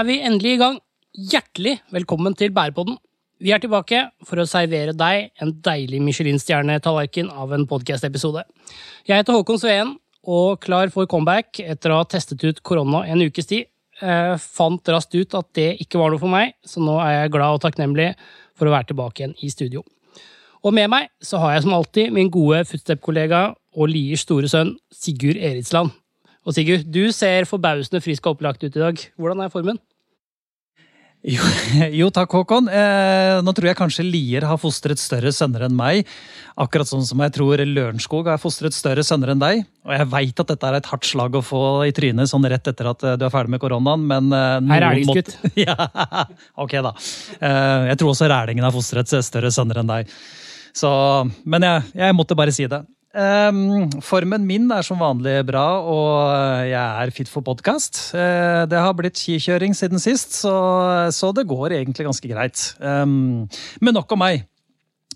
er vi endelig i gang. Hjertelig velkommen til Bærepodden. Vi er tilbake for å servere deg en deilig Michelin-stjernetallerken av en podcast-episode. Jeg heter Håkon Sveen og klar for comeback etter å ha testet ut korona en ukes tid. Jeg fant raskt ut at det ikke var noe for meg, så nå er jeg glad og takknemlig for å være tilbake igjen i studio. Og med meg så har jeg som alltid min gode footstep-kollega og Liers store sønn Sigurd Eritsland. Og Sigurd, du ser forbausende frisk og opplagt ut i dag. Hvordan er formen? Jo, jo, takk, Håkon. Eh, nå tror jeg kanskje Lier har fostret større sønner enn meg. Akkurat sånn som jeg tror Lørenskog har fostret større sønner enn deg. Og jeg veit at dette er et hardt slag å få i trynet sånn rett etter at eh, du er ferdig med koronaen, men eh, Her er det skutt. Ja, ok, da. Eh, jeg tror også Rælingen har fostret større sønner enn deg. Så, men jeg, jeg måtte bare si det. Um, formen min er som vanlig bra, og jeg er fit for podkast. Uh, det har blitt skikjøring siden sist, så, så, det går egentlig ganske greit. Um, men nok om meg.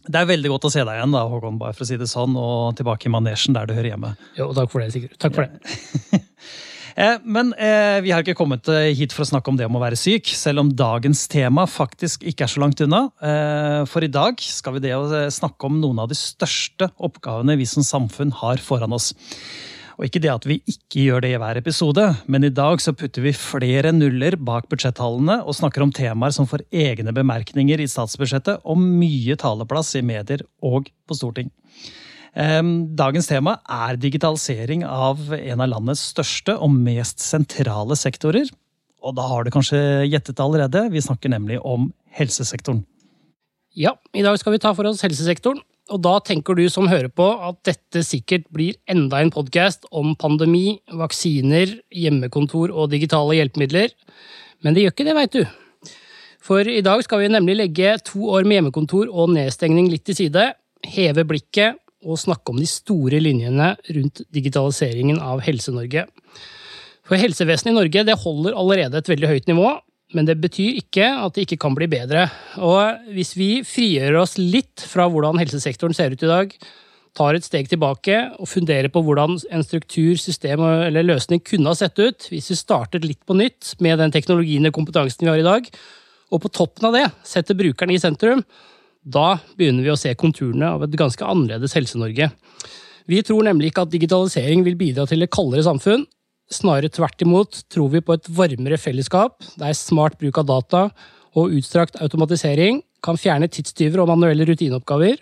Det er veldig godt å se deg igjen, da, Håkon, bare for å si det sånn, og tilbake i manesjen der du hører hjemme. Jo, takk for det, Sigurd. Takk for det. Eh, men eh, vi har ikke kommet eh, hit for å snakke om det om å være syk, selv om dagens tema faktisk ikke er så langt unna. For i dag skal vi snakke om noen av de største oppgavene vi som samfunn har foran oss. Og ikke det at vi ikke gjør det i hver episode, men i dag så putter vi flere nuller bak budsjettallene og snakker om temaer som får egne bemerkninger i statsbudsjettet og mye taleplass i medier og på storting. Dagens tema er digitalisering av en av landets største og mest sentrale sektorer. Og da har du kanskje gjettet allerede, vi snakker nemlig om helsesektoren. Ja, i dag skal vi ta for oss helsesektoren. Og da tenker du som hører på at dette sikkert blir enda en podkast om pandemi, vaksiner, hjemmekontor og digitale hjelpemidler. Men det gjør ikke det, veit du. For i dag skal vi nemlig legge to år med hjemmekontor og nedstengning litt til side, heve blikket og snakke om de store linjene rundt digitaliseringen av Helse-Norge. For helsevesenet i Norge det holder allerede et veldig høyt nivå, men det betyr ikke at det ikke kan bli bedre. Og hvis vi frigjør oss litt fra hvordan helsesektoren ser ut i dag, tar et steg tilbake og funderer på hvordan en struktur, system eller løsning kunne ha sett ut hvis vi startet litt på nytt med den teknologien og kompetansen vi har i dag, og på toppen av det setter brukeren i sentrum, da begynner vi å se konturene av et ganske annerledes Helse-Norge. Vi tror nemlig ikke at digitalisering vil bidra til et kaldere samfunn. Snarere tvert imot tror vi på et varmere fellesskap, der smart bruk av data og utstrakt automatisering kan fjerne tidstyver og manuelle rutineoppgaver,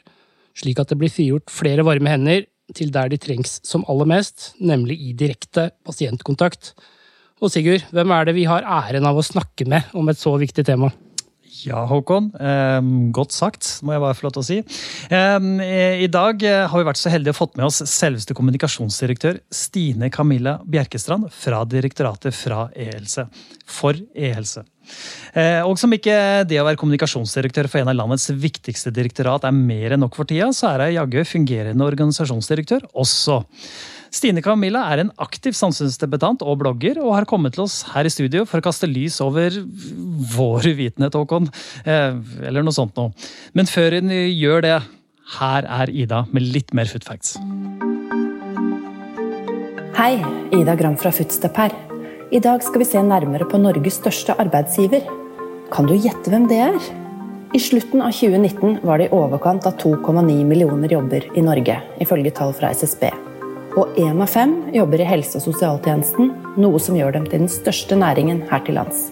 slik at det blir frigjort flere varme hender til der de trengs som aller mest, nemlig i direkte pasientkontakt. Og Sigurd, hvem er det vi har æren av å snakke med om et så viktig tema? Ja, Håkon. Godt sagt, må jeg bare få lov til å si. I dag eh, har vi vært så heldige å fått med oss selveste kommunikasjonsdirektør Stine Camilla Bjerkestrand fra direktoratet fra e-helse. For e-helse. Eh, og som ikke det å være kommunikasjonsdirektør for en av landets viktigste direktorat er mer enn nok for tida, så er hun jaggu fungerende organisasjonsdirektør også. Stine Camilla er en aktiv samfunnsdebutant og blogger, og har kommet til oss her i studio for å kaste lys over vår uvitenhet, Håkon. Eh, eller noe sånt noe. Men før hun gjør det, her er Ida med litt mer footfacts. Hei, Ida Gram fra Footstep her. I dag skal vi se nærmere på Norges største arbeidsgiver. Kan du gjette hvem det er? I slutten av 2019 var det i overkant av 2,9 millioner jobber i Norge, ifølge tall fra SSB. Og én av fem jobber i helse- og sosialtjenesten, noe som gjør dem til den største næringen her til lands.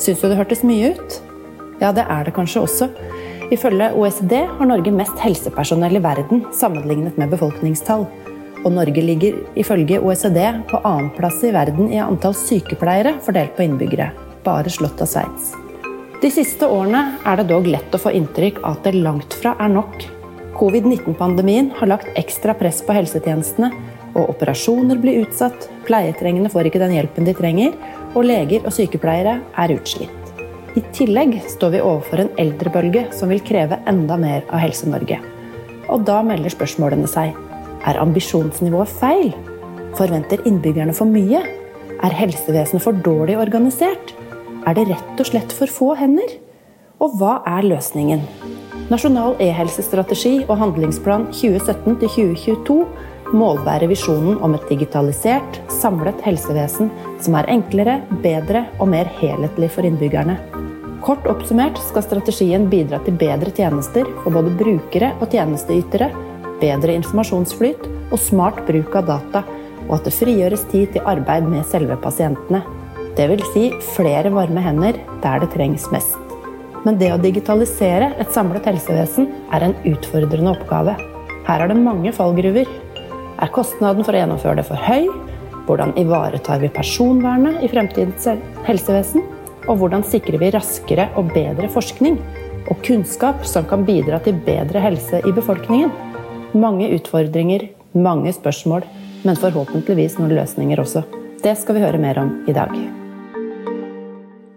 Syns du det hørtes mye ut? Ja, det er det kanskje også. Ifølge OECD har Norge mest helsepersonell i verden sammenlignet med befolkningstall. Og Norge ligger ifølge OECD på annenplass i verden i antall sykepleiere fordelt på innbyggere, bare slått av Sveits. De siste årene er det dog lett å få inntrykk av at det langt fra er nok. Covid-19-pandemien har lagt ekstra press på helsetjenestene, og operasjoner blir utsatt, pleietrengende får ikke den hjelpen de trenger, og leger og sykepleiere er utslitt. I tillegg står vi overfor en eldrebølge som vil kreve enda mer av Helse-Norge. Og da melder spørsmålene seg. Er ambisjonsnivået feil? Forventer innbyggerne for mye? Er helsevesenet for dårlig organisert? Er det rett og slett for få hender? Og hva er løsningen? Nasjonal e-helsestrategi og handlingsplan 2017-2022 målbærer visjonen om et digitalisert, samlet helsevesen som er enklere, bedre og mer helhetlig for innbyggerne. Kort oppsummert skal strategien bidra til bedre tjenester for både brukere og tjenesteytere, bedre informasjonsflyt og smart bruk av data, og at det frigjøres tid til arbeid med selve pasientene. Det vil si flere varme hender der det trengs mest. Men det å digitalisere et samlet helsevesen er en utfordrende oppgave. Her er det mange fallgruver. Er kostnaden for å gjennomføre det for høy? Hvordan ivaretar vi personvernet i fremtidens helsevesen? Og hvordan sikrer vi raskere og bedre forskning og kunnskap som kan bidra til bedre helse i befolkningen? Mange utfordringer, mange spørsmål, men forhåpentligvis noen løsninger også. Det skal vi høre mer om i dag.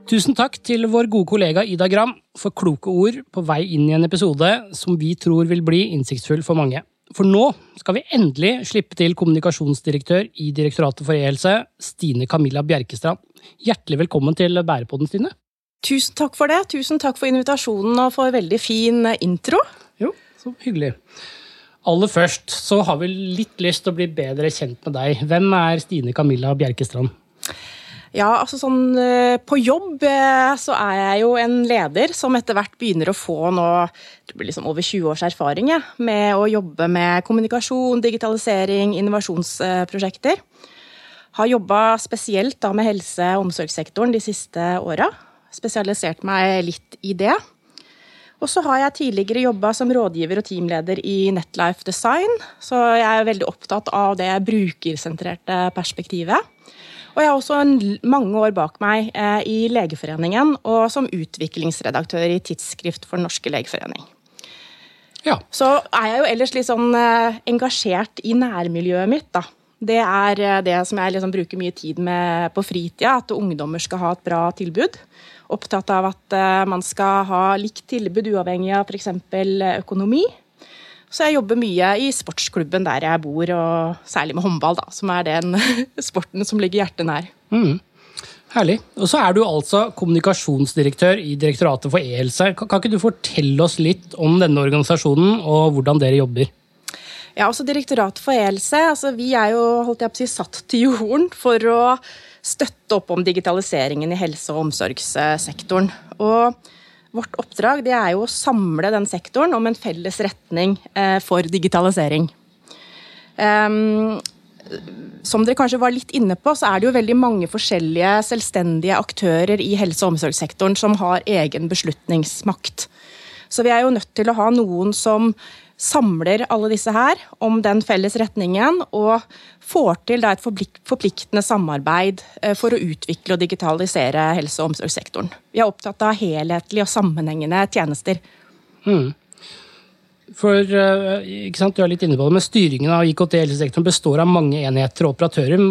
Tusen takk til vår gode kollega Ida Gram for kloke ord på vei inn i en episode som vi tror vil bli innsiktsfull for mange. For nå skal vi endelig slippe til kommunikasjonsdirektør i Direktoratet for e-helse, Stine Camilla Bjerkestrand. Hjertelig velkommen til Bærepodden, Stine. Tusen takk for det. Tusen takk for invitasjonen og for veldig fin intro. Jo, så hyggelig. Aller først så har vi litt lyst til å bli bedre kjent med deg. Hvem er Stine Camilla Bjerkestrand? Ja, altså sånn eh, På jobb eh, så er jeg jo en leder som etter hvert begynner å få nå det blir liksom over 20 års erfaring ja, med å jobbe med kommunikasjon, digitalisering, innovasjonsprosjekter. Har jobba spesielt da med helse- og omsorgssektoren de siste åra. Spesialisert meg litt i det. Og så har jeg tidligere jobba som rådgiver og teamleder i Netlife Design, så jeg er veldig opptatt av det brukersentrerte perspektivet. Og jeg har også en, mange år bak meg eh, i Legeforeningen og som utviklingsredaktør i Tidsskrift for Den norske legeforening. Ja. Så er jeg jo ellers litt sånn eh, engasjert i nærmiljøet mitt, da. Det er eh, det som jeg liksom bruker mye tid med på fritida, at ungdommer skal ha et bra tilbud. Opptatt av at eh, man skal ha likt tilbud uavhengig av f.eks. økonomi. Så jeg jobber mye i sportsklubben der jeg bor, og særlig med håndball, da, som er den sporten som ligger hjertet nær. Mm. Herlig. Og så er du altså kommunikasjonsdirektør i Direktoratet for e-helse. Kan, kan ikke du fortelle oss litt om denne organisasjonen og hvordan dere jobber? Ja, altså Direktoratet for e-helse altså vi er jo holdt jeg på å si, satt til jorden for å støtte opp om digitaliseringen i helse- og omsorgssektoren. Og Vårt oppdrag er jo å samle den sektoren om en felles retning eh, for digitalisering. Um, som dere kanskje var litt inne på, så er det jo veldig mange forskjellige selvstendige aktører i helse- og omsorgssektoren som har egen beslutningsmakt. Så vi er jo nødt til å ha noen som samler alle disse her om den felles retningen, og får til et forpliktende samarbeid eh, for å utvikle og digitalisere helse- og omsorgssektoren. Vi er opptatt av helhetlige og sammenhengende tjenester. Mm. For eh, ikke sant, du er litt inne på det, men Styringen av IKT i helsesektoren består av mange enheter og operatører.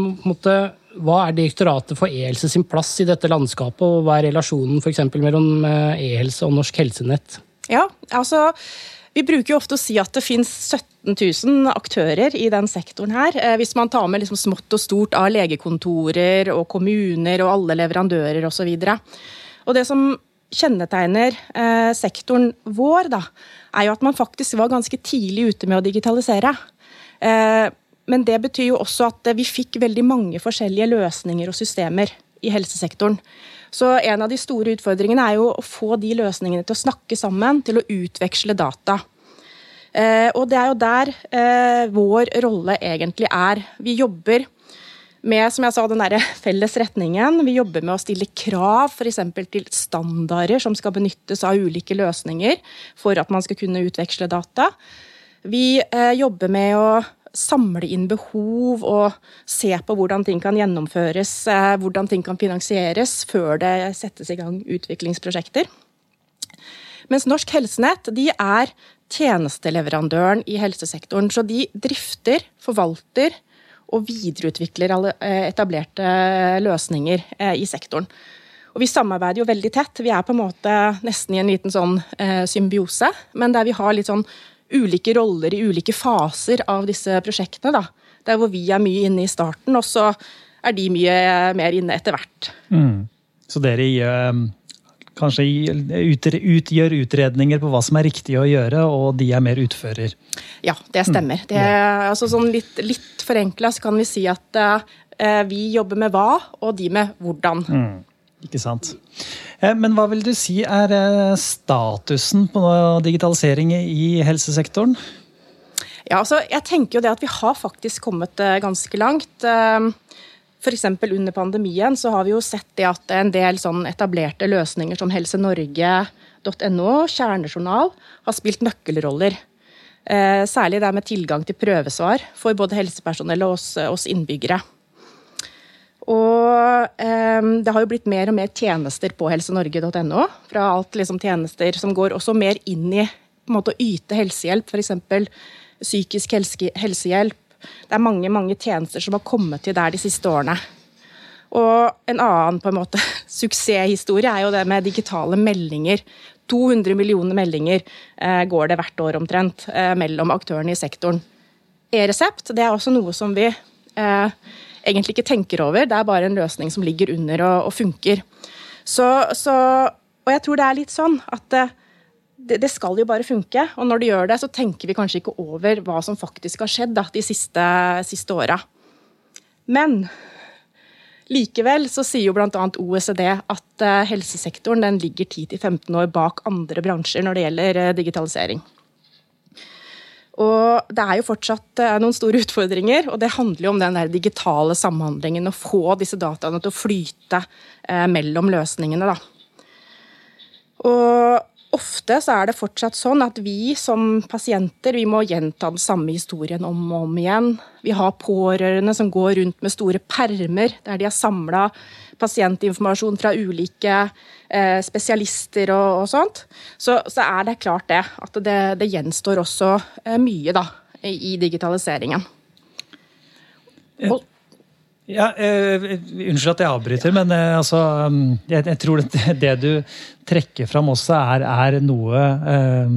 Hva er Direktoratet for e-helse sin plass i dette landskapet, og hva er relasjonen for mellom eh, e-helse og Norsk Helsenett? Ja, altså vi bruker jo ofte å si at det finnes 17 000 aktører i den sektoren her. Eh, hvis man tar med liksom smått og stort av legekontorer og kommuner og alle leverandører osv. Og det som kjennetegner eh, sektoren vår, da, er jo at man faktisk var ganske tidlig ute med å digitalisere. Eh, men det betyr jo også at vi fikk veldig mange forskjellige løsninger og systemer i helsesektoren. Så en av de store utfordringene er jo å få de løsningene til å snakke sammen, til å utveksle data. Eh, og det er jo der eh, vår rolle egentlig er. Vi jobber med som jeg sa, den der felles retningen. Vi jobber med å stille krav f.eks. til standarder som skal benyttes av ulike løsninger for at man skal kunne utveksle data. Vi eh, jobber med å samle inn behov og se på hvordan ting kan gjennomføres, eh, hvordan ting kan finansieres før det settes i gang utviklingsprosjekter. Mens Norsk Helsenett de er tjenesteleverandøren i helsesektoren. Så de drifter, forvalter og videreutvikler alle eh, etablerte løsninger eh, i sektoren. Og Vi samarbeider jo veldig tett. Vi er på en måte nesten i en liten sånn symbiose, men der vi har litt sånn ulike roller i ulike faser av disse prosjektene. Da. Der hvor vi er mye inne i starten, og så er de mye mer inne etter hvert. Mm. Så dere kanskje utgjør utredninger på hva som er riktig å gjøre, og de er mer utfører. Ja, det stemmer. Det, altså sånn litt, litt forenkla kan vi si at uh, vi jobber med hva, og de med hvordan. Mm. Ikke sant. Eh, men hva vil du si er eh, statusen på digitalisering i helsesektoren? Ja, altså, jeg tenker jo det at vi har faktisk kommet ganske langt. F.eks. under pandemien så har vi jo sett det at en del sånn etablerte løsninger som helsenorge.no, kjernejournal, har spilt nøkkelroller. Eh, særlig det med tilgang til prøvesvar for både helsepersonell og oss, oss innbyggere. Og eh, det har jo blitt mer og mer tjenester på helsenorge.no. Fra alt liksom tjenester som går også mer inn i måte, å yte helsehjelp, f.eks. psykisk helse, helsehjelp, det er mange mange tjenester som har kommet til der de siste årene. Og en annen på en måte, suksesshistorie er jo det med digitale meldinger. 200 millioner meldinger eh, går det hvert år omtrent eh, mellom aktørene i sektoren. E-resept det er også noe som vi eh, egentlig ikke tenker over. Det er bare en løsning som ligger under og, og funker. Så, så, og jeg tror det er litt sånn at eh, det, det, skal jo bare funke. Og når det gjør det, så tenker vi kanskje ikke over hva som faktisk har skjedd da, de siste, siste åra. Men likevel så sier jo bl.a. OECD at uh, helsesektoren ligger 10-15 år bak andre bransjer når det gjelder uh, digitalisering. Og det er jo fortsatt uh, noen store utfordringer, og det handler jo om den der digitale samhandlingen. Å få disse dataene til å flyte mellom løsningene, da. Og ofte så er det fortsatt sånn at vi som pasienter vi må gjenta den samme historien om og om igjen. Vi har pårørende som går rundt med store permer der de har samla pasientinformasjon fra ulike eh, spesialister og, og sånt. Så, så, er det klart det at det, det gjenstår også eh, mye da, i, digitaliseringen. Og, ja, uh, Unnskyld at jeg avbryter, ja. men uh, altså, um, jeg, jeg, tror det, det, du trekker fram også, er, er noe um,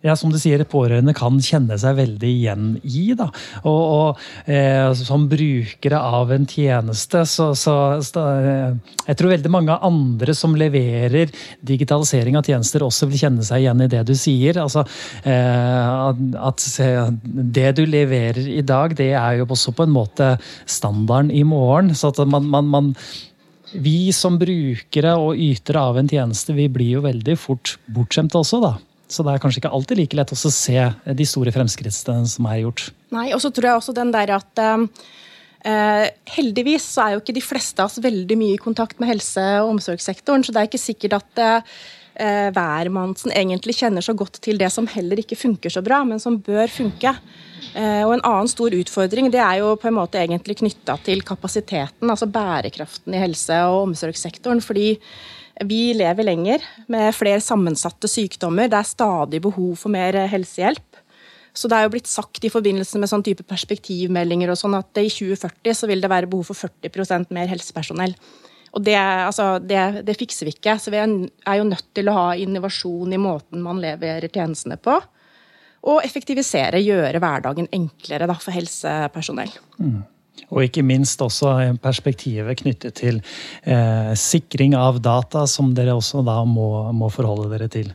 ja, som du sier, pårørende kan kjenne seg veldig igjen i. Da. Og, og eh, som brukere av en tjeneste, så, så, så eh, Jeg tror veldig mange andre som leverer digitalisering av tjenester, også vil kjenne seg igjen i det du sier. Altså, eh, at det du leverer i dag, det er jo også på en måte standarden i morgen. Så at man, man, man vi som brukere og ytere av en tjeneste, vi blir jo veldig fort bortskjemte også, da. Så det er kanskje ikke alltid like lett å se de store fremskrittene som er gjort. Nei, og så tror jeg også den der at eh, heldigvis så er jo ikke de fleste av oss veldig mye i kontakt med helse- og omsorgssektoren, så det er ikke sikkert at eh, hvermannsen egentlig kjenner så godt til det som heller ikke funker så bra, men som bør funke. Og En annen stor utfordring det er jo på en måte egentlig knytta til kapasiteten, altså bærekraften i helse- og omsorgssektoren. fordi vi lever lenger med flere sammensatte sykdommer. Det er stadig behov for mer helsehjelp. Så det er jo blitt sagt i forbindelse med sånn type perspektivmeldinger og sånn at i 2040 så vil det være behov for 40% mer helsepersonell. Og det, altså, det, det, fikser vi ikke. Så vi er jo nødt til å ha innovasjon i måten man leverer tjenestene på. Og effektivisere, gjøre hverdagen enklere da, for helsepersonell. Mm. Og ikke minst også perspektivet knyttet til eh, sikring av data, som dere også da må, må forholde dere til.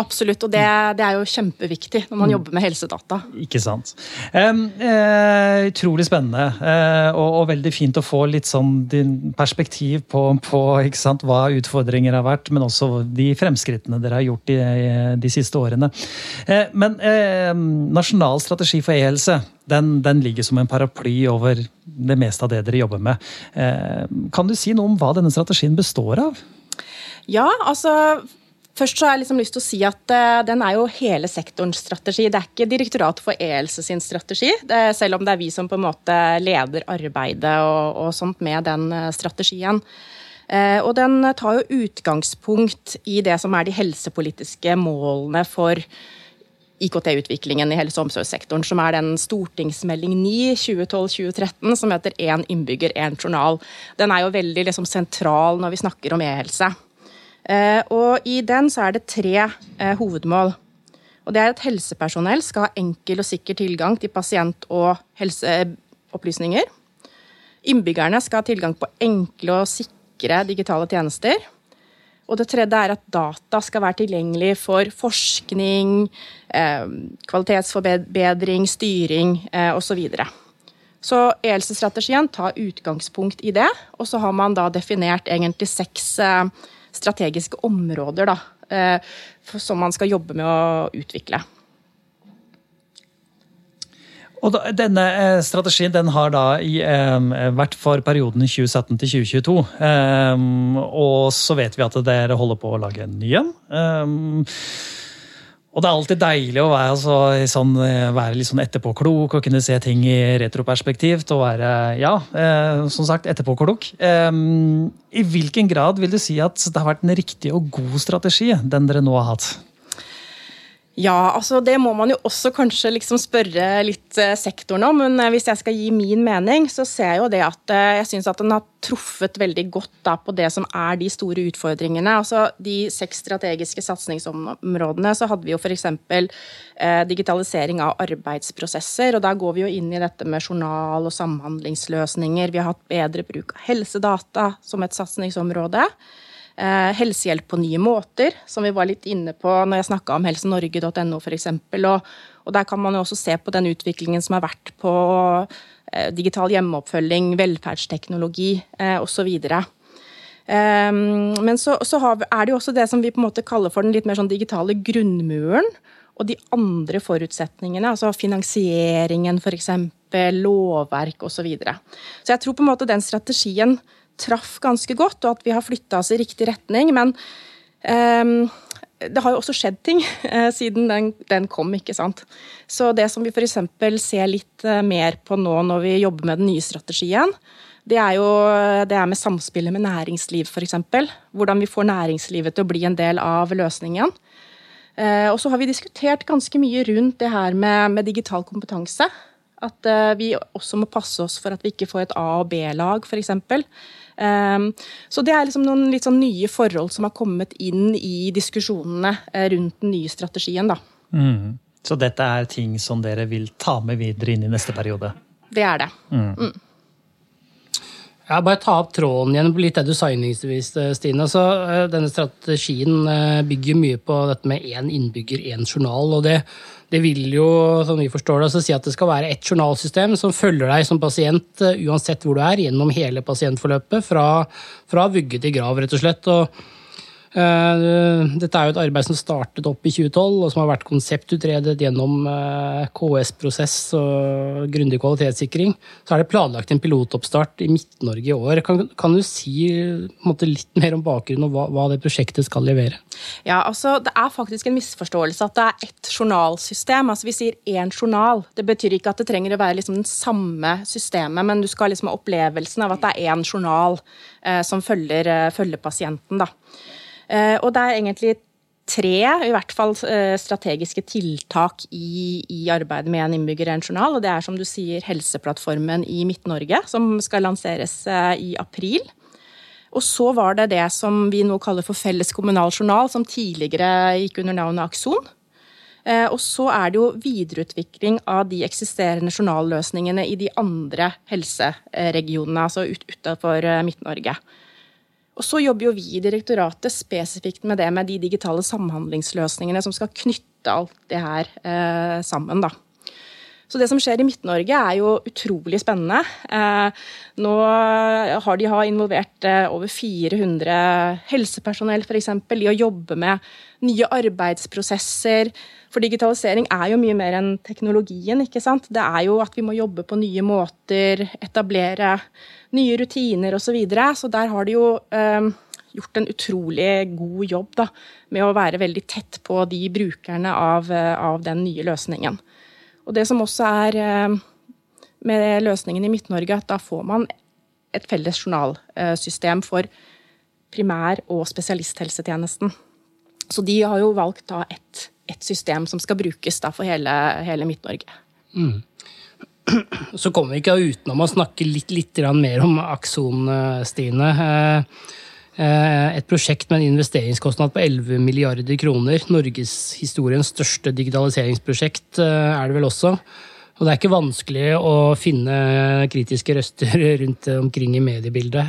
Absolutt, og det, det, er jo kjempeviktig når man mm. jobber med helsedata. Ikke sant. Um, uh, utrolig spennende, uh, og, og, veldig fint å få litt sånn din perspektiv på, på sant, hva utfordringer har vært, men også de fremskrittene dere har gjort de, de siste årene. Uh, men nasjonal strategi for e-helse, den, den, ligger som en paraply over det meste av det dere jobber med. kan du si noe om hva denne strategien består av? Ja, altså Først så har jeg liksom lyst til å si at uh, Den er jo hele sektorens strategi. Det er ikke Direktoratet for e-helse sin strategi, det, selv om det er vi som på en måte leder arbeidet og, og sånt med den uh, strategien. Uh, og den tar jo utgangspunkt i det som er de helsepolitiske målene for IKT-utviklingen i helse- og omsorgssektoren, som er den stortingsmelding 9 2012-2013 som heter Én innbygger, én journal. Den er jo veldig liksom, sentral når vi snakker om e-helse. Eh, og I den så er det tre eh, hovedmål. Og det er at Helsepersonell skal ha enkel og sikker tilgang til pasient- og helseopplysninger. Innbyggerne skal ha tilgang på enkle og sikre digitale tjenester. Og det tredje er at data skal være tilgjengelig for forskning, eh, kvalitetsforbedring, styring eh, osv. Så, videre. så ELSE-strategien tar utgangspunkt i det, og så har man da definert egentlig seks eh, strategiske områder da, eh, som man skal jobbe med å utvikle. Og Denne eh, strategien den har da i, vært for perioden 2017 til 2022. Eh, og så vet vi at dere holder på å lage en ny en. Eh, og det er alltid deilig å være, altså, sånn, eh, være litt sånn etterpåklok og kunne se ting i retroperspektiv. Og være, ja, eh, som sagt, etterpåklok. I hvilken grad vil du si at det har vært en riktig og god strategi, den dere nå har hatt? Ja, altså det må man jo også kanskje liksom spørre litt eh, sektoren om. Men eh, hvis jeg skal gi min mening, så ser jeg jo det at eh, jeg syns at den har truffet veldig godt da på det som er de store utfordringene. Altså de seks strategiske satsingsområdene, så hadde vi jo f.eks. Eh, digitalisering av arbeidsprosesser. Og der går vi jo inn i dette med journal- og samhandlingsløsninger. Vi har hatt bedre bruk av helsedata som et satsingsområde. Eh, helsehjelp på nye måter, som vi var litt inne på når jeg snakka om helsenorge.no f.eks. Og, og der kan man jo også se på den utviklingen som har vært på eh, digital hjemmeoppfølging, velferdsteknologi eh, osv. Men så, så har, er det jo også det som vi på en måte kaller for den litt mer sånn digitale grunnmuren. Og de andre forutsetningene, altså finansieringen f.eks., lovverk osv. Så, videre. så jeg tror på en måte den strategien traff ganske godt, og at vi har flytta oss i riktig retning. Men um, det har jo også skjedd ting uh, siden den, den, kom, ikke sant. Så det som vi f.eks. ser litt uh, mer på nå når vi jobber med den nye strategien, det er jo det er med samspillet med næringsliv, f.eks. Hvordan vi får næringslivet til å bli en del av løsningen. Uh, og så har vi diskutert ganske mye rundt det her med, med digital kompetanse. At vi også må passe oss for at vi ikke får et A- og B-lag, f.eks. Ehm, så det er liksom noen litt sånn nye forhold som har kommet inn i diskusjonene eh, rundt den nye strategien. da. Mm. Så dette er ting som dere vil ta med videre inn i neste periode? Det er det. Mm. Mm. Ja, bare ta opp tråden igjen på litt det du sa innledningsvis, Stine. Så, eh, denne strategien eh, bygger mye på dette med én innbygger, én journal. og det det vil jo, som vi forstår det, altså si at det skal være ett journalsystem som følger deg som pasient eh, uansett hvor du er, gjennom hele pasientforløpet, fra, fra vugge til grav, rett og slett. Og Eh, dette er jo et arbeid som startet opp i 2012, og som har vært konseptutredet gjennom eh, KS-prosess og grundig kvalitetssikring. Så er det planlagt en pilotoppstart i Midt-Norge i år. Kan, kan, du si måte, litt mer om bakgrunnen og hva, hva, det prosjektet skal levere? Ja, altså Det er faktisk en misforståelse at det er ett journalsystem. altså Vi sier én journal. Det betyr ikke at det trenger å være liksom den samme systemet, men du skal liksom ha opplevelsen av at det er én journal eh, som følger, eh, følger pasienten. da. Eh, og det er egentlig tre i hvert fall eh, strategiske tiltak i, i arbeidet med en innbygger en journal. Og det er som du sier Helseplattformen i Midt-Norge, som skal lanseres eh, i april. Og så var det det som vi nå kaller for Felles kommunal journal, som tidligere gikk under navnet Akson. Og så er det jo videreutvikling av de eksisterende journalløsningene i de andre helseregionene, altså ut, utenfor Midt-Norge. Og så jobber jo vi i direktoratet spesifikt med det med de digitale samhandlingsløsningene som skal knytte alt det her eh, sammen. da. Så det som skjer i Midt-Norge er jo utrolig spennende. Eh, nå har de involvert eh, over 400 helsepersonell f.eks. i å jobbe med nye arbeidsprosesser. For digitalisering er jo mye mer enn teknologien. ikke sant? Det er jo at vi må jobbe på nye måter, etablere nye rutiner osv. Så, videre. så der har de jo eh, gjort en utrolig god jobb da, med å være veldig tett på de brukerne av, av den nye løsningen. Og det som også er eh, med løsningen i Midt-Norge, at da får man et felles journalsystem for primær- og spesialisthelsetjenesten. Så de har jo valgt da ett et system som skal brukes for hele, hele Midt-Norge. Mm så kommer vi ikke utenom å snakke litt, litt mer om Akson, eh, Stine. Eh, eh, et prosjekt med en investeringskostnad på 11 milliarder kroner. Norgeshistoriens største digitaliseringsprosjekt er det vel også. Og det er ikke vanskelig å finne kritiske røster rundt omkring i mediebildet.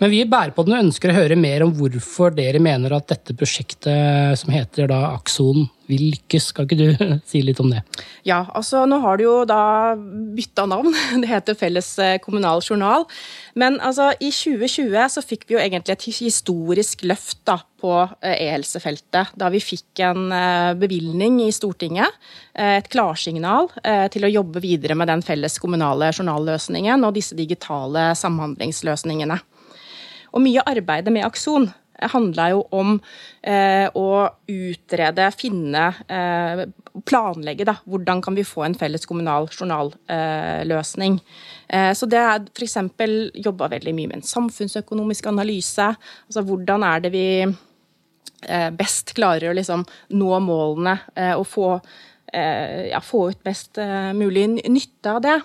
Men vi bærer på den og ønsker å høre mer om hvorfor dere mener at dette prosjektet, som heter da Akson, vil lykkes. Skal ikke du si litt om det? Ja, altså nå har du jo da bytta navn. Det heter Felles eh, kommunal journal. Men altså, i 2020 så fikk vi jo egentlig et historisk løft da, på eh, e-helsefeltet. Da vi fikk en eh, bevilgning i Stortinget, et klarsignal til å jobbe videre med den felles kommunale journalløsningen og disse digitale samhandlingsløsningene. Og mye av arbeidet med Akson handla jo om eh, å utrede, finne, eh, planlegge da, hvordan kan vi få en felles kommunal journalløsning. Eh, så det er f.eks. jobba veldig mye med en samfunnsøkonomisk analyse. Altså hvordan er det vi eh, best klarer å liksom nå målene eh, og få, eh, ja, få ut best mulig nytte av det.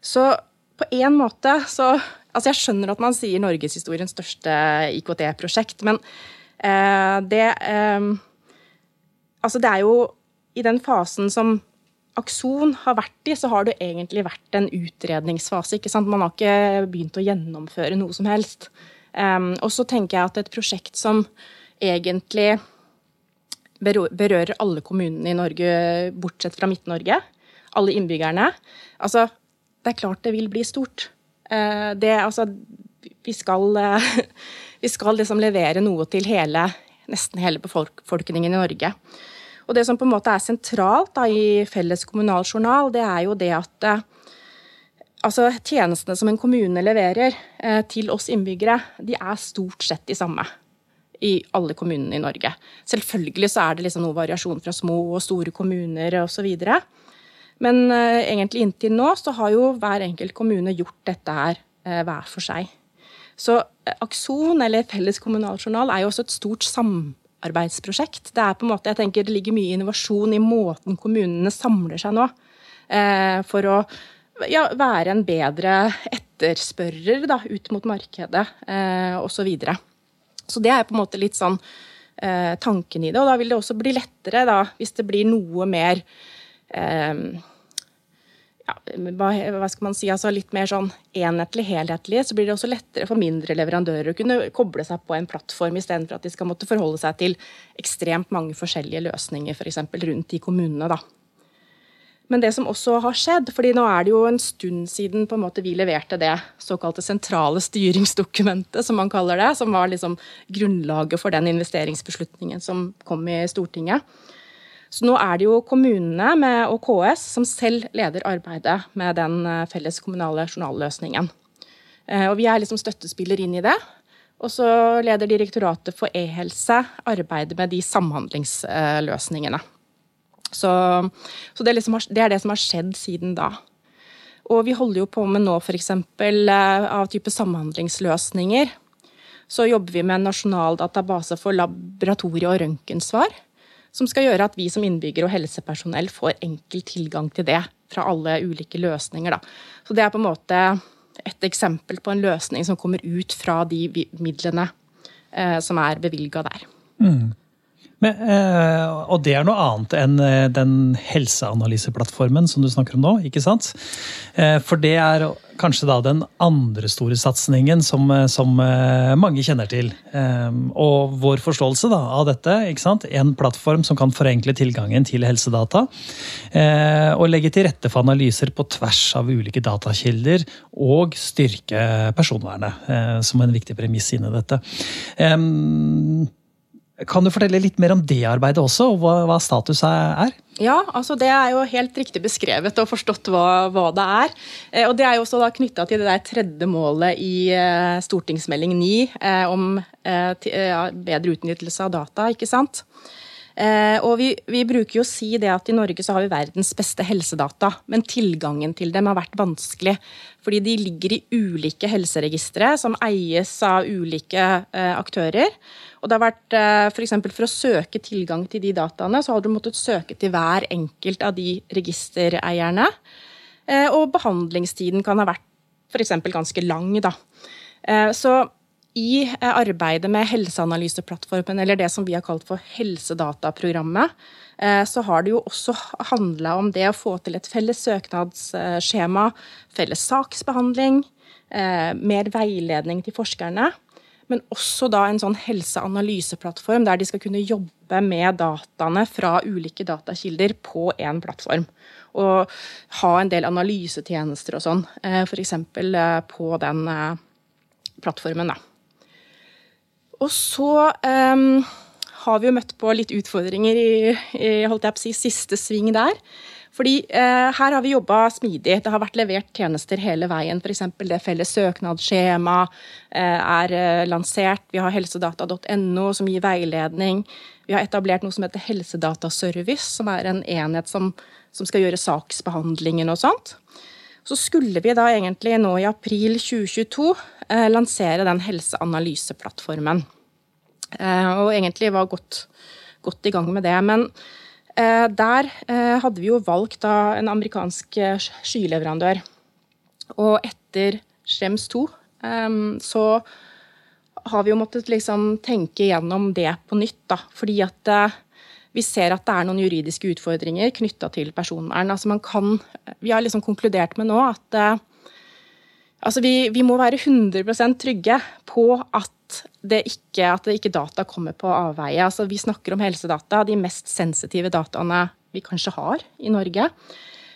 Så på en måte så Altså, jeg skjønner at man sier norgeshistoriens største IKT-prosjekt, men eh, det eh, Altså, det er jo i den fasen som Akson har vært i, så har det egentlig vært en utredningsfase. ikke sant? Man har ikke begynt å gjennomføre noe som helst. Um, og så tenker jeg at et prosjekt som egentlig berører alle kommunene i Norge, bortsett fra Midt-Norge, alle innbyggerne Altså, det er klart det vil bli stort. Eh, det altså Vi skal, eh, vi skal liksom levere noe til hele, nesten hele befolkningen i Norge. Og det som på en måte er sentralt da, i Felles kommunal journal, det er jo det at eh, altså, tjenestene som en kommune leverer eh, til oss innbyggere, de er stort sett de samme i alle kommunene i Norge. Selvfølgelig så er det liksom noe variasjon fra små og store kommuner osv. Men uh, egentlig inntil nå så har jo hver enkelt kommune gjort dette her uh, hver for seg. Så uh, Akson, eller Felles kommunal journal, er jo også et stort samarbeidsprosjekt. Det er på en måte, jeg tenker det ligger mye innovasjon i måten kommunene samler seg nå. for å ja, være en bedre etterspørrer da, ut mot markedet eh, osv. Så, videre. så det er på en måte litt sånn tanken i det. Og da vil det også bli lettere da, hvis det blir noe mer ja, hva skal man si, altså litt mer sånn enhetlig, helhetlig, så blir det også lettere for mindre leverandører å kunne koble seg på en plattform istedenfor at de skal måtte forholde seg til ekstremt mange forskjellige løsninger f.eks. For rundt i kommunene. da. Men det som også har skjedd, fordi nå er det jo en stund siden en måte vi leverte det såkalte sentrale styringsdokumentet, som man kaller det, som var liksom grunnlaget for den investeringsbeslutningen som kom i Stortinget. Så nå er det jo kommunene med, og KS som selv leder arbeidet med den eh, felles kommunale journalløsningen. Eh, og vi er liksom støttespiller inn i det. Og så leder Direktoratet for e-helse arbeidet med de samhandlingsløsningene. Så, så det, liksom har, det, er det som har skjedd siden da. Og vi holder jo på med nå f.eks. Eh, av type samhandlingsløsninger. Så jobber vi med en nasjonal database for laboratorie- og røntgensvar som skal gjøre at vi som innbyggere og helsepersonell får enkel tilgang til det fra alle ulike løsninger. Da. Så det er på en måte et eksempel på en løsning som kommer ut fra de midlene eh, som er bevilga der. Mm. Men, eh, og det er noe annet enn eh, den helseanalyseplattformen som du snakker om nå, ikke sant? Eh, for det er kanskje da den andre store satsingen som, som mange kjenner til. Og vår forståelse da, av dette, ikke sant? en plattform som kan forenkle tilgangen til helsedata. Og legge til rette for analyser på tvers av ulike datakilder og styrke personvernet som en viktig premiss inni dette. Kan du fortelle litt mer om det arbeidet også, og hva, hva status er? Ja, altså det er jo helt riktig beskrevet og forstått hva, hva det er. Eh, og Det er jo også da knytta til det der tredje målet i eh, stortingsmelding 9 eh, om bedre utnyttelse av data. ikke sant? Eh, og vi, vi, bruker jo å si det at i Norge så har vi verdens beste helsedata, men tilgangen til dem har vært vanskelig. Fordi de ligger i ulike helseregistre som eies av ulike eh, aktører. Og det har vært f.eks. For, eksempel, for å søke tilgang til de dataene, så har du måttet søke til hver enkelt av de registereierne. Eh, og behandlingstiden kan ha vært f.eks. ganske lang. Da. Eh, så i eh, arbeidet med helseanalyseplattformen, eller det som vi har kalt for Helsedataprogrammet, eh, så har det jo også handla om det å få til et felles søknadsskjema, felles saksbehandling, eh, mer veiledning til forskerne. Men også da en sånn helseanalyseplattform der de skal kunne jobbe med dataene fra ulike datakilder på én plattform. Og ha en del analysetjenester og sånn, f.eks. på den plattformen. da. Og så um, har vi jo møtt på litt utfordringer i, i holdt jeg på å si, siste sving der. Fordi eh, her har vi jobba smidig. Det har vært levert tjenester hele veien. F.eks. det felles søknadsskjemaet eh, er eh, lansert. Vi har helsedata.no som gir veiledning. Vi har etablert noe som heter Helsedataservice, som er en enhet som, som skal gjøre saksbehandlingen og sånt. Så skulle vi da egentlig nå i april 2022 eh, lansere den helseanalyseplattformen. Eh, og egentlig var godt, godt, i gang med det. Men eh, der hadde vi jo valgt da en amerikansk skyleverandør. Og etter Schrems 2 så har vi jo måttet liksom tenke gjennom det på nytt, da. Fordi at vi ser at det er noen juridiske utfordringer knytta til personvern. Altså man kan, vi har liksom konkludert med nå at Altså vi, vi, må være 100% trygge på at det, ikke, at det ikke data kommer på avveie. Altså vi snakker om helsedata, de mest sensitive dataene vi kanskje har i Norge.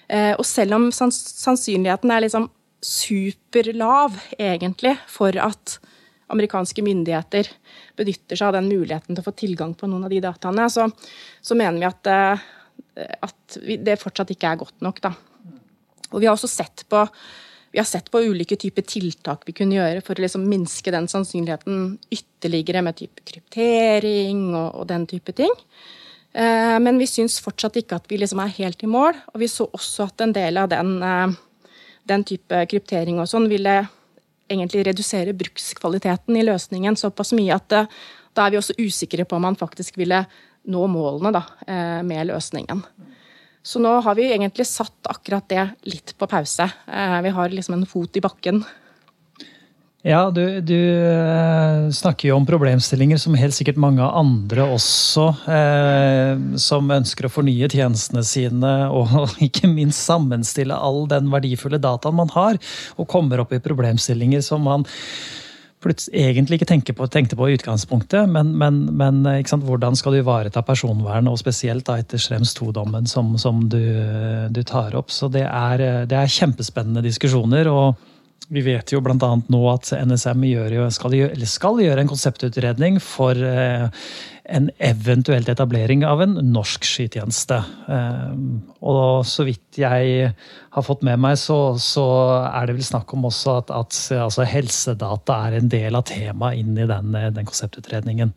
Eh, og selv om sannsynligheten er liksom superlav, egentlig, for at amerikanske myndigheter benytter seg av den muligheten til å få tilgang på noen av de dataene, så, så mener vi at, eh, at det fortsatt ikke er godt nok. Da. Og vi har også sett på sett på ulike typer tiltak vi kunne gjøre for å liksom minske den sannsynligheten ytterligere, med type kryptering og, og den type ting. Eh, men vi syns fortsatt ikke at vi liksom er helt i mål. Og vi så også at en del av den, eh, den type kryptering og sånn ville egentlig redusere brukskvaliteten i løsningen såpass mye at eh, da er vi også usikre på om man faktisk ville nå målene da, eh, med løsningen. Så nå har vi egentlig satt akkurat det litt på pause. Eh, vi har liksom en fot i bakken. Ja, du, du eh, snakker jo om problemstillinger som helt sikkert mange andre også, eh, som ønsker å fornye tjenestene sine og ikke minst sammenstille all den verdifulle dataen man har, og kommer opp i problemstillinger som man egentlig ikke på, tenkte på i utgangspunktet, men, men, men hvordan skal du ivareta personvernet, og spesielt da etter Schrems 2-dommen som, som du, du, tar opp. Så det er, det er kjempespennende diskusjoner. og vi vet jo bl.a. nå at NSM gjør, skal, gjøre, skal, gjøre en konseptutredning for eh, en eventuelt etablering av en norsk skytjeneste. Eh, og så vidt jeg har fått med meg, så, så er det vel snakk om også at, at altså helsedata er en del av temaet inn i den, den konseptutredningen.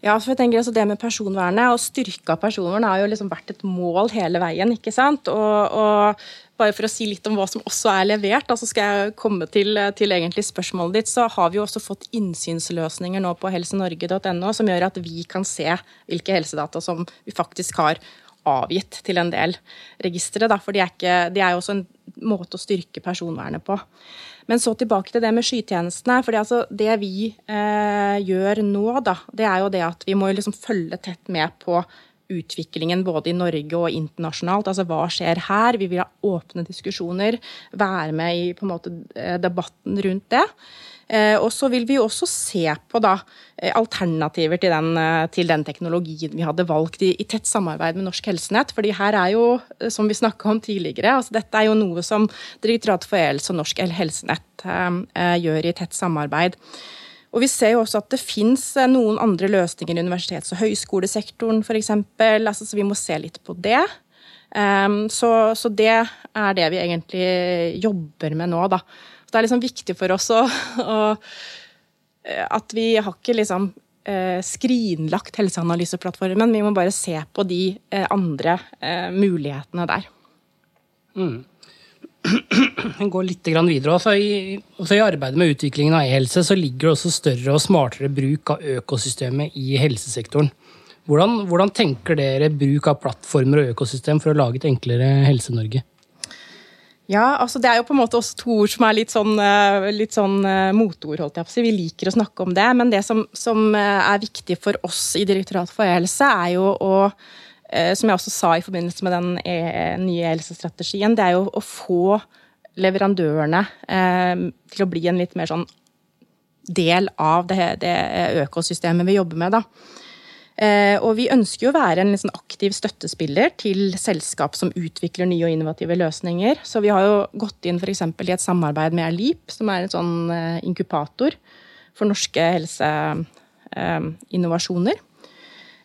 Ja, for jeg tenker altså Det med personvernet og styrka personvern har jo liksom vært et mål hele veien. ikke sant? Og, og bare for å si litt om hva som også er levert, så så skal jeg komme til, til egentlig spørsmålet ditt, så har vi jo også fått innsynsløsninger nå på helsenorge.no som gjør at vi kan se hvilke helsedata som vi faktisk har avgitt til en del registre. For de er, ikke, de er jo også en måte å styrke personvernet på. Men så tilbake til det med skytjenestene. for altså, Det vi eh, gjør nå, da, det er jo det at vi må liksom følge tett med på utviklingen både i Norge og internasjonalt. Altså hva skjer her? Vi vil ha åpne diskusjoner, være med i på en måte, eh, debatten rundt det. Eh, og så vil vi også se på da, eh, alternativer til den, til den, teknologien vi hadde valgt, i, i, tett samarbeid med Norsk Helsenett. fordi her er jo, som vi snakka om tidligere, altså dette er jo noe som Direktoratet for e-helse og Norsk Helsenett eh, gjør i tett samarbeid. Og vi ser jo også at det fins eh, noen andre løsninger i universitets- og høyskolesektoren f.eks. Altså, så vi må se litt på det. Um, så, så, det er det vi egentlig jobber med nå, da. Så det er liksom viktig for oss å, å eh, At vi har ikke liksom uh, skrinlagt helseanalyseplattformen. Vi må bare se på de andre mulighetene der. Mm gå litt videre. Også i, også I arbeidet med utviklingen av e-helse så ligger det også større og smartere bruk av økosystemet i helsesektoren. Hvordan, hvordan tenker dere bruk av plattformer og økosystem for å lage et enklere Helse-Norge? Ja, altså det er jo på en måte også to ord som er litt sånn, eh, litt sånn eh, motord, holdt jeg på å si. Vi liker å snakke om det. Men det som, som er viktig for oss i Direktoratet for e-helse, er jo å som jeg også sa i forbindelse med den nye helsestrategien, det er jo å få leverandørene til å bli en litt mer sånn del av det, det økosystemet vi jobber med. da. Eh, og vi ønsker jo å være en liksom, aktiv støttespiller til selskap som utvikler nye og innovative løsninger. Så vi har jo gått inn f.eks. i et samarbeid med Alip, som er en sånn eh, inkubator for norske helseinnovasjoner. Eh,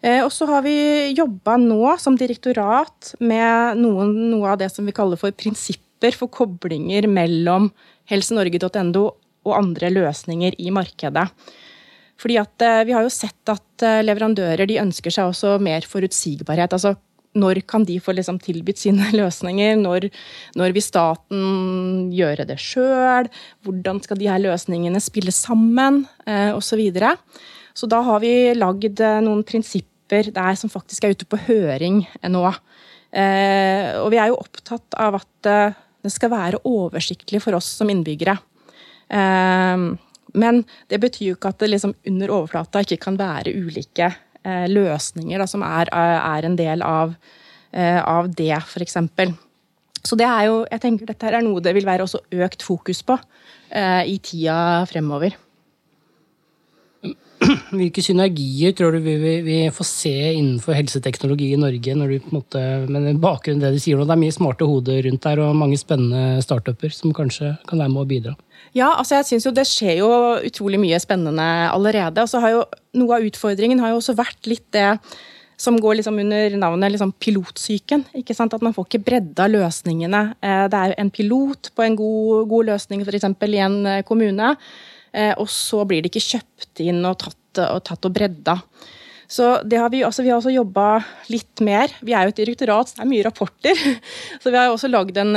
og så har vi jobba nå som direktorat med noen, noe av det som vi kaller for prinsipper for koblinger mellom helsenorge.no og andre løsninger i markedet. Fordi at eh, Vi har jo sett at eh, leverandører de ønsker seg også mer forutsigbarhet. altså når kan de få liksom tilbudt sine løsninger? Når, når, vil staten gjøre det sjøl? Hvordan skal de her løsningene spille sammen? Eh, Osv. Så, videre. så da har vi lagd eh, noen prinsipper der som faktisk er ute på høring nå. Eh, og vi er jo opptatt av at det skal være oversiktlig for oss som innbyggere. Eh, men det betyr jo ikke at det liksom under overflata ikke kan være ulike eh, løsninger da, som er, er, en del av, eh, av det, f.eks. Så det er jo, jeg tenker dette er noe det vil være også økt fokus på eh, i tida fremover. Hvilke synergier tror du vi vi, vi, får se innenfor helseteknologi i Norge? når du på en måte, med bakgrunn det du sier nå, Det er mye smarte hoder rundt der og mange spennende startuper som kanskje kan være med å bidra? Ja, altså jeg synes jo det skjer jo utrolig mye spennende allerede. og så har jo Noe av utfordringen har jo også vært litt det som går liksom under navnet liksom pilotsyken. ikke sant? At man får ikke bredda løsningene. Eh, det er en pilot på en god, god løsning f.eks. i en eh, kommune, og så blir det ikke kjøpt inn og tatt og, tatt og bredda. Så har vi, altså vi har også jobba litt mer. Vi er jo et direktorat, så det er mye rapporter. Så vi har også en,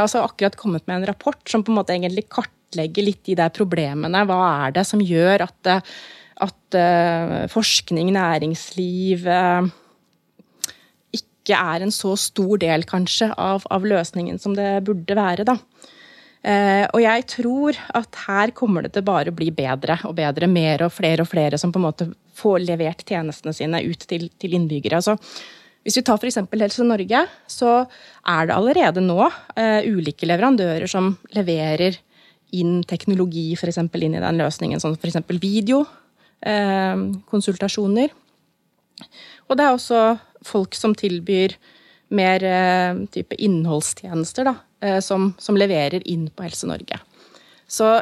altså akkurat kommet med en rapport som på en måte egentlig kartlegger kartlegge litt de der problemene. Hva er det som gjør at, eh, at forskning, næringsliv ikke er en så stor del, kanskje, av, av løsningen som det burde være, da. Uh, og jeg tror at her kommer det til bare å bli bedre og bedre. Mer og flere og flere som på en måte får levert tjenestene sine ut til, til innbyggere. Altså, hvis vi tar f.eks. Helse Norge, så er det allerede nå uh, ulike leverandører som leverer inn teknologi for eksempel, inn i den løsningen, som f.eks. videokonsultasjoner. Eh, og det er også folk som tilbyr mer uh, type innholdstjenester, da, eh, som, som, leverer inn på Helse Norge. Så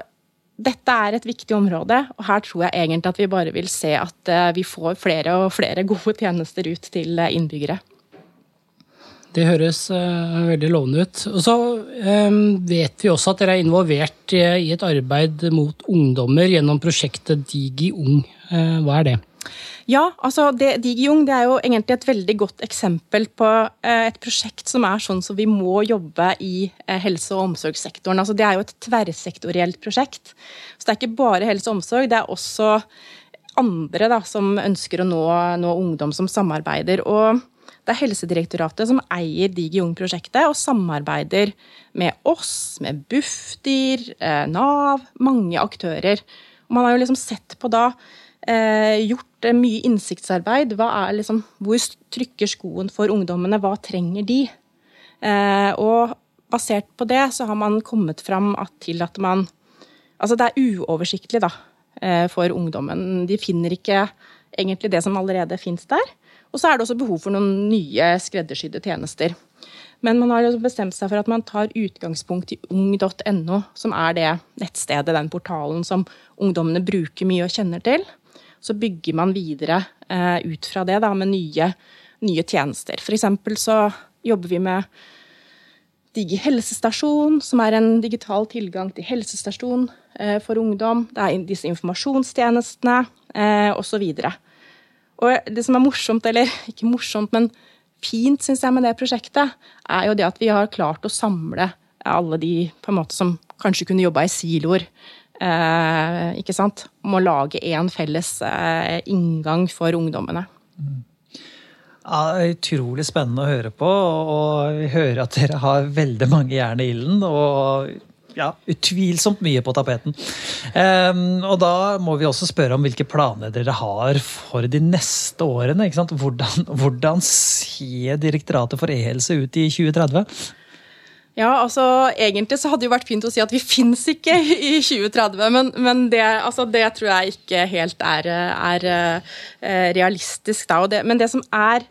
dette er et viktig område, og her tror jeg egentlig at vi bare vil se at eh, vi får flere og flere gode tjenester ut til eh, innbyggere. Det høres veldig lovende ut. Og så vet vi også at dere er involvert i, et arbeid mot ungdommer gjennom prosjektet DigiUng. Uh, hva er det? Ja, altså det, DigiUng det er jo egentlig et veldig godt eksempel på uh, et prosjekt som er sånn som vi må jobbe i helse- og omsorgssektoren. Altså det er jo et tverrsektorielt prosjekt. Så det er ikke bare helse og omsorg, det er også andre da, som ønsker å nå, nå ungdom som samarbeider. Og det er Helsedirektoratet som eier DigiUng-prosjektet og samarbeider med oss, med Bufdir, eh, Nav, mange aktører. Og man har jo liksom sett på da eh, gjort eh, mye innsiktsarbeid. Liksom, hvor trykker skoen for ungdommene? Hva trenger de? og basert på det så har man kommet fram til at man Altså det er uoversiktlig da, for ungdommen. De finner ikke egentlig det som allerede fins der. Og så er det også behov for noen nye skreddersydde tjenester. Men man har bestemt seg for at man tar utgangspunkt i ung.no, som er det nettstedet, den portalen som ungdommene bruker mye og kjenner til. Så bygger man videre eh, ut fra det da, med nye, nye tjenester. Eksempel så jobber vi med Digi helsestasjon, som er en digital tilgang til helsestasjon eh, for ungdom. Det er disse informasjonstjenestene eh, osv. Og det som er morsomt, eller ikke morsomt, men fint synes jeg med det prosjektet, er jo det at vi har klart å samle alle de på en måte som kanskje kunne jobba i siloer. Eh, ikke sant? Om å lage én felles eh, inngang for ungdommene. Mm. Ja, utrolig spennende å høre på. Og vi hører at dere har veldig mange jern i ilden. Og ja, utvilsomt mye på tapeten. Og da må vi også spørre om hvilke planer dere har for de neste årene. Hvordan, hvordan ser Direktoratet for e-helse ut i 2030? Ja, altså Egentlig så hadde det jo vært fint å si at vi fins ikke i 2030, men, men det, altså, det, tror jeg ikke helt er, er, eh, realistisk. da. Det, men det som er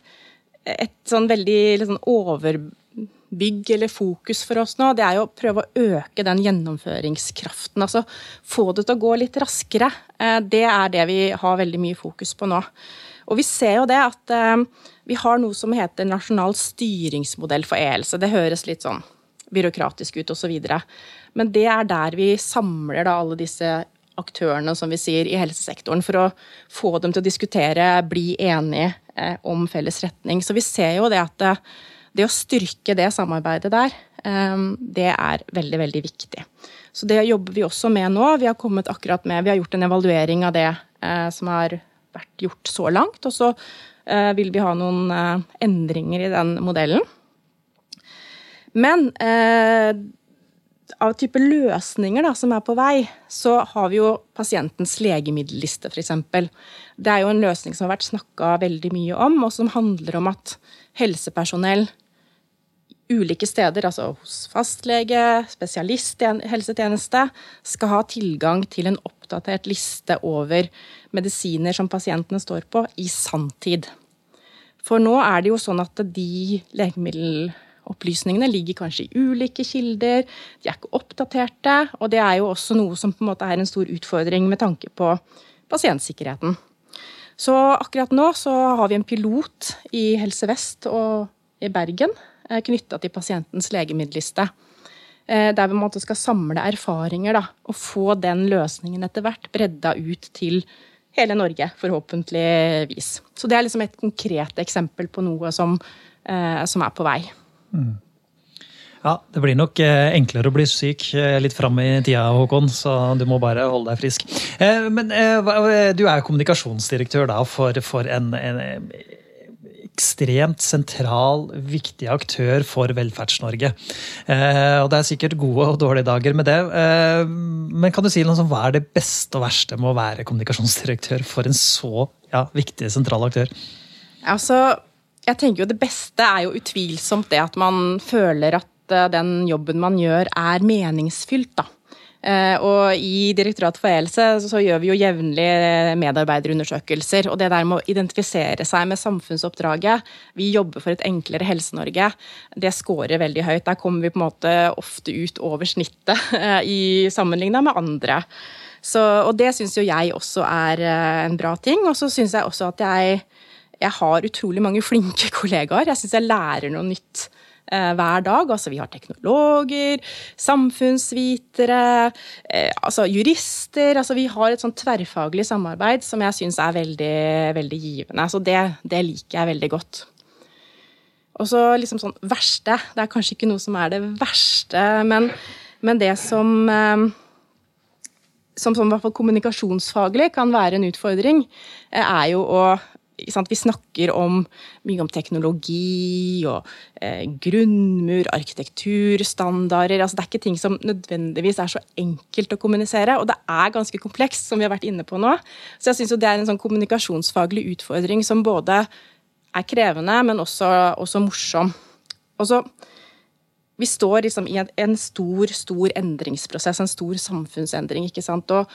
et sånn veldig liksom, overbygg eller fokus for oss nå, det er jo å prøve å øke den gjennomføringskraften. Altså få det til å gå litt raskere. Eh, det er det vi har veldig mye fokus på nå. Og vi ser jo det at eh, vi har noe som heter nasjonal styringsmodell for e-helse. Det høres litt sånn byråkratisk ut osv. Men det er der vi samler da alle disse aktørene som vi sier, i helsesektoren, for å få dem til å diskutere, bli enige eh, om felles retning. Så vi ser jo det at det, det å styrke det samarbeidet der, eh, det er veldig, veldig viktig. Så det jobber vi også med nå. Vi har kommet akkurat med, vi har gjort en evaluering av det eh, som har vært gjort så langt. Og så eh, vil vi ha noen eh, endringer i den modellen. Men eh, av type løsninger da, som er på vei, så har vi jo pasientens legemiddelliste, f.eks. Det er jo en løsning som har vært snakka veldig mye om, og som handler om at helsepersonell ulike steder, altså hos fastlege, spesialisthelsetjeneste, skal ha tilgang til en oppdatert liste over medisiner som pasientene står på, i sanntid. For nå er det jo sånn at de legemiddel Opplysningene ligger kanskje i ulike kilder, de er ikke oppdaterte. Og det er jo også noe som på en måte er en stor utfordring med tanke på pasientsikkerheten. Så akkurat nå så har vi en pilot i Helse Vest og i Bergen eh, knytta til pasientens legemiddelliste. Eh, der vi skal samle erfaringer da, og få den løsningen etter hvert bredda ut til hele Norge, forhåpentligvis. Så det er liksom et konkret eksempel på noe som, eh, som er på vei. Ja, Det blir nok eh, enklere å bli syk eh, litt fram i tida, Håkon, så du må bare holde deg frisk. Eh, men du er kommunikasjonsdirektør da for, for en, en, ekstremt sentral, viktig aktør for Velferds-Norge. Og det er sikkert gode og dårlige dager med det. Men kan du si noe om hva er det beste og verste med å være kommunikasjonsdirektør for en så ja, viktig, sentral aktør? Altså, jeg tenker jo Det beste er jo utvilsomt det at man føler at eh, den jobben man gjør, er meningsfylt. da. Eh, og i Direktoratet for e-helse så gjør vi jo jevnlig medarbeiderundersøkelser. Og det der med å identifisere seg med samfunnsoppdraget, vi jobber for et enklere Helse-Norge, det scorer veldig høyt. Der kommer vi på en måte ofte ut over snittet eh, i sammenligna med andre. Så, og det syns jo jeg også er en bra ting. Og så syns jeg også at jeg jeg har utrolig mange flinke kollegaer. Jeg syns jeg lærer noe nytt eh, hver dag. Altså, vi har teknologer, samfunnsvitere, eh, altså jurister. Altså, vi har et sånn tverrfaglig samarbeid som jeg syns er veldig, veldig givende. Så det, det, liker jeg veldig godt. Og så liksom sånn verste Det er kanskje ikke noe som er det verste, men, men det som eh, som, som kommunikasjonsfaglig kan være en utfordring, er jo å vi snakker om, mye om teknologi og eh, grunnmur, arkitekturstandarder. Altså, det er ikke ting som nødvendigvis er så enkelt å kommunisere. Og det er ganske komplekst, som vi har vært inne på nå. Så jeg syns det er en sånn kommunikasjonsfaglig utfordring som både er krevende, men også, også morsom. Og så vi står liksom i en, en, stor stor endringsprosess, en stor samfunnsendring. ikke sant? Og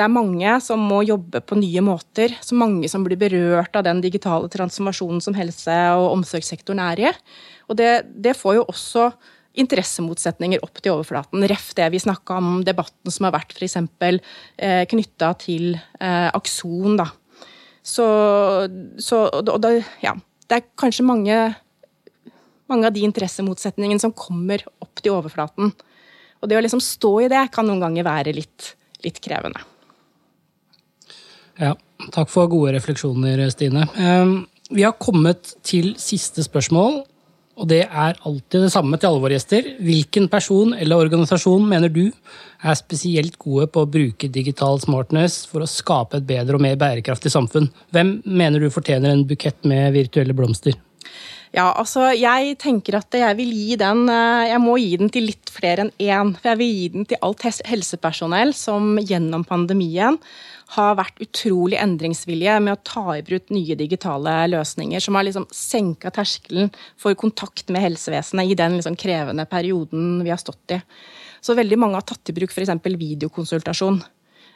det er mange som må jobbe på nye måter. Så mange som blir berørt av den digitale transformasjonen som helse- og omsorgssektoren er i. Og det, det får jo også interessemotsetninger opp til overflaten. Ref det vi snakka om, debatten som har vært f.eks. Eh, knytta til eh, Akson. Da. Så, så og det, ja, det er kanskje mange, mange av de interessemotsetningene som kommer opp til overflaten. Og det å liksom stå i det kan noen ganger være litt, litt krevende. Ja, takk for gode refleksjoner, Stine. Ehm, vi har kommet til siste spørsmål, og det er alltid det samme til alle våre gjester. Hvilken person eller organisasjon mener du er spesielt gode på å bruke digital smartness for å skape et bedre og mer bærekraftig samfunn? Hvem mener du fortjener en bukett med virtuelle blomster? Ja, altså jeg tenker at jeg vil gi den eh, Jeg må gi den til litt flere enn én. For jeg vil gi den til alt helsepersonell som gjennom pandemien har vært utrolig endringsvillige med å ta i bruk nye digitale løsninger, som har liksom senka terskelen for kontakt med helsevesenet i den liksom krevende perioden vi har stått i. Så veldig mange har tatt i bruk f.eks. videokonsultasjon.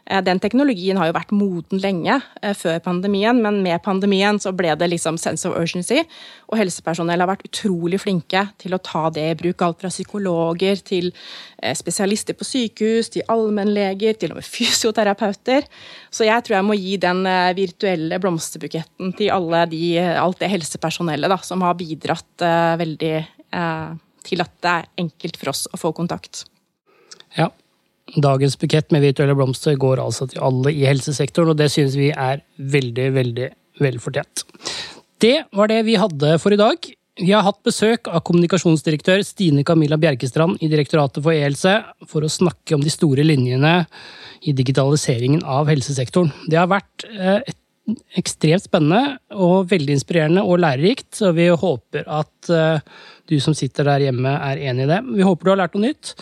Eh, den teknologien har jo vært moden lenge eh, før pandemien, men med pandemien så ble det liksom sense of urgency. Og helsepersonell har vært utrolig flinke til å ta det i bruk. Alt fra psykologer til eh, spesialister på sykehus, til allmennleger, til og med fysioterapeuter. Så jeg tror jeg må gi den virtuelle blomsterbuketten til de, alt det helsepersonellet da, som har bidratt veldig til at det er enkelt for oss å få kontakt. Ja, Dagens bukett med virtuelle blomster går altså til alle i helsesektoren, og det synes vi er veldig, veldig velfortjent. Det var det vi hadde for i dag. Vi har hatt besøk av kommunikasjonsdirektør Stine Camilla Bjerkestrand i Direktoratet for e-helse for å snakke om de store linjene i digitaliseringen av helsesektoren. Det har vært eh, ekstremt spennende og veldig inspirerende og lærerikt, så vi håper at eh, du som sitter der hjemme er enig i det. Vi håper du har lært noe nytt.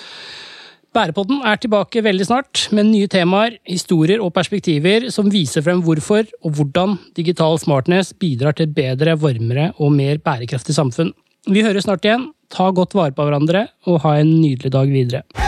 Bærepodden er tilbake veldig snart med nye temaer, historier og perspektiver som viser frem hvorfor og hvordan digital smartness bidrar til et bedre, varmere og mer bærekraftig samfunn. Vi høres snart igjen. Ta godt vare på hverandre, og ha en nydelig dag videre.